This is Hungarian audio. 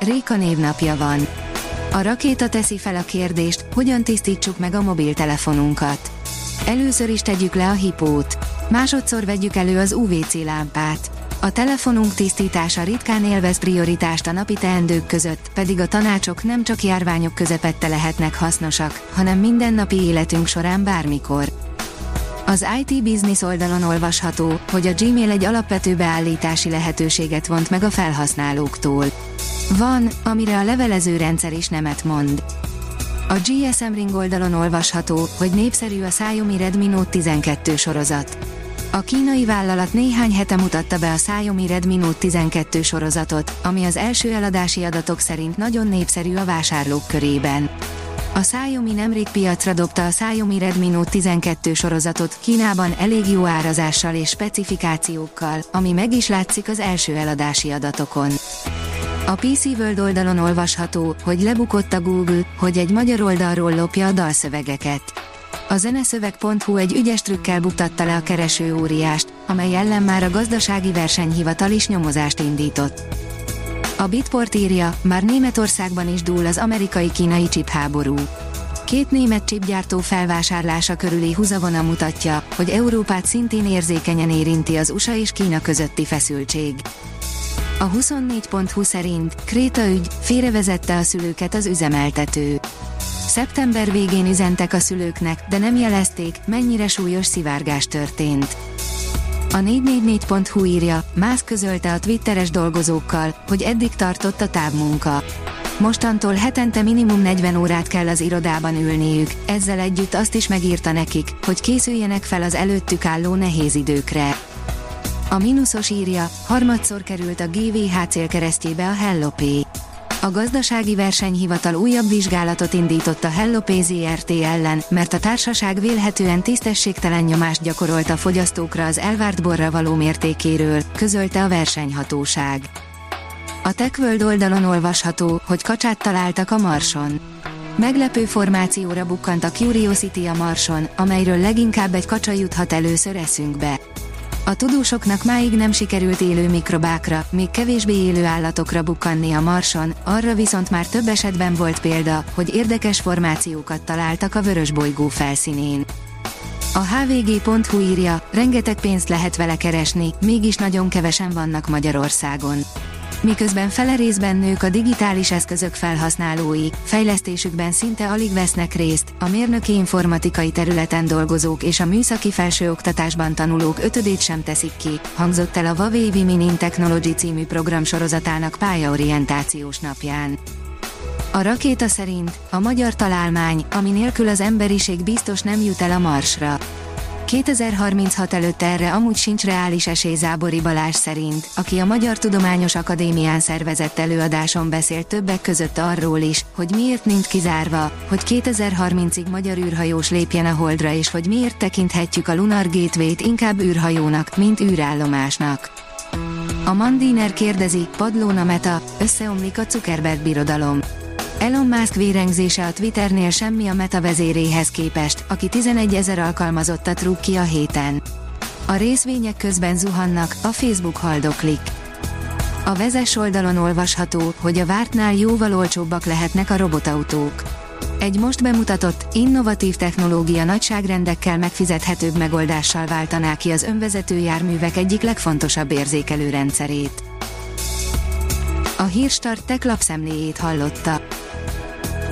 Réka névnapja van. A rakéta teszi fel a kérdést, hogyan tisztítsuk meg a mobiltelefonunkat. Először is tegyük le a hipót. Másodszor vegyük elő az UVC lámpát. A telefonunk tisztítása ritkán élvez prioritást a napi teendők között, pedig a tanácsok nem csak járványok közepette lehetnek hasznosak, hanem mindennapi életünk során bármikor. Az IT Business oldalon olvasható, hogy a Gmail egy alapvető beállítási lehetőséget vont meg a felhasználóktól. Van, amire a levelező rendszer is nemet mond. A GSM Ring oldalon olvasható, hogy népszerű a Xiaomi Redmi Note 12 sorozat. A kínai vállalat néhány hete mutatta be a Xiaomi Redmi Note 12 sorozatot, ami az első eladási adatok szerint nagyon népszerű a vásárlók körében. A Xiaomi nemrég piacra dobta a Xiaomi Redmi Note 12 sorozatot Kínában elég jó árazással és specifikációkkal, ami meg is látszik az első eladási adatokon. A PC World oldalon olvasható, hogy lebukott a Google, hogy egy magyar oldalról lopja a dalszövegeket. A zeneszöveg.hu egy ügyes trükkel buktatta le a kereső óriást, amely ellen már a gazdasági versenyhivatal is nyomozást indított. A Bitport írja, már Németországban is dúl az amerikai-kínai csipháború. Két német csipgyártó felvásárlása körüli húzavona mutatja, hogy Európát szintén érzékenyen érinti az USA és Kína közötti feszültség. A 24.20 szerint Kréta ügy félrevezette a szülőket az üzemeltető. Szeptember végén üzentek a szülőknek, de nem jelezték, mennyire súlyos szivárgás történt. A 444.hu írja, Mász közölte a twitteres dolgozókkal, hogy eddig tartott a távmunka. Mostantól hetente minimum 40 órát kell az irodában ülniük, ezzel együtt azt is megírta nekik, hogy készüljenek fel az előttük álló nehéz időkre. A mínuszos írja, harmadszor került a GVH célkeresztjébe a Hellopay. A gazdasági versenyhivatal újabb vizsgálatot indított a Hellopay ZRT ellen, mert a társaság vélhetően tisztességtelen nyomást gyakorolt a fogyasztókra az elvárt borra való mértékéről, közölte a versenyhatóság. A TechWorld oldalon olvasható, hogy kacsát találtak a Marson. Meglepő formációra bukkant a Curiosity a Marson, amelyről leginkább egy kacsa juthat először eszünkbe. A tudósoknak máig nem sikerült élő mikrobákra, még kevésbé élő állatokra bukkanni a Marson, arra viszont már több esetben volt példa, hogy érdekes formációkat találtak a vörös bolygó felszínén. A hvg.hu írja, rengeteg pénzt lehet vele keresni, mégis nagyon kevesen vannak Magyarországon miközben fele részben nők a digitális eszközök felhasználói, fejlesztésükben szinte alig vesznek részt, a mérnöki informatikai területen dolgozók és a műszaki felsőoktatásban tanulók ötödét sem teszik ki, hangzott el a Huawei Women in Technology című program sorozatának pályaorientációs napján. A rakéta szerint a magyar találmány, ami nélkül az emberiség biztos nem jut el a Marsra. 2036 előtt erre amúgy sincs reális esély Zábori Balázs szerint, aki a Magyar Tudományos Akadémián szervezett előadáson beszélt többek között arról is, hogy miért nincs kizárva, hogy 2030-ig magyar űrhajós lépjen a Holdra és hogy miért tekinthetjük a Lunar Gateway-t inkább űrhajónak, mint űrállomásnak. A Mandiner kérdezi, padlóna meta, összeomlik a Zuckerberg birodalom. Elon Musk vérengzése a Twitternél semmi a meta vezéréhez képest, aki 11 ezer alkalmazottat rúg ki a héten. A részvények közben zuhannak, a Facebook haldoklik. A vezes oldalon olvasható, hogy a vártnál jóval olcsóbbak lehetnek a robotautók. Egy most bemutatott, innovatív technológia nagyságrendekkel megfizethetőbb megoldással váltaná ki az önvezető járművek egyik legfontosabb érzékelő rendszerét. A Hírstart tech lapszemléjét hallotta.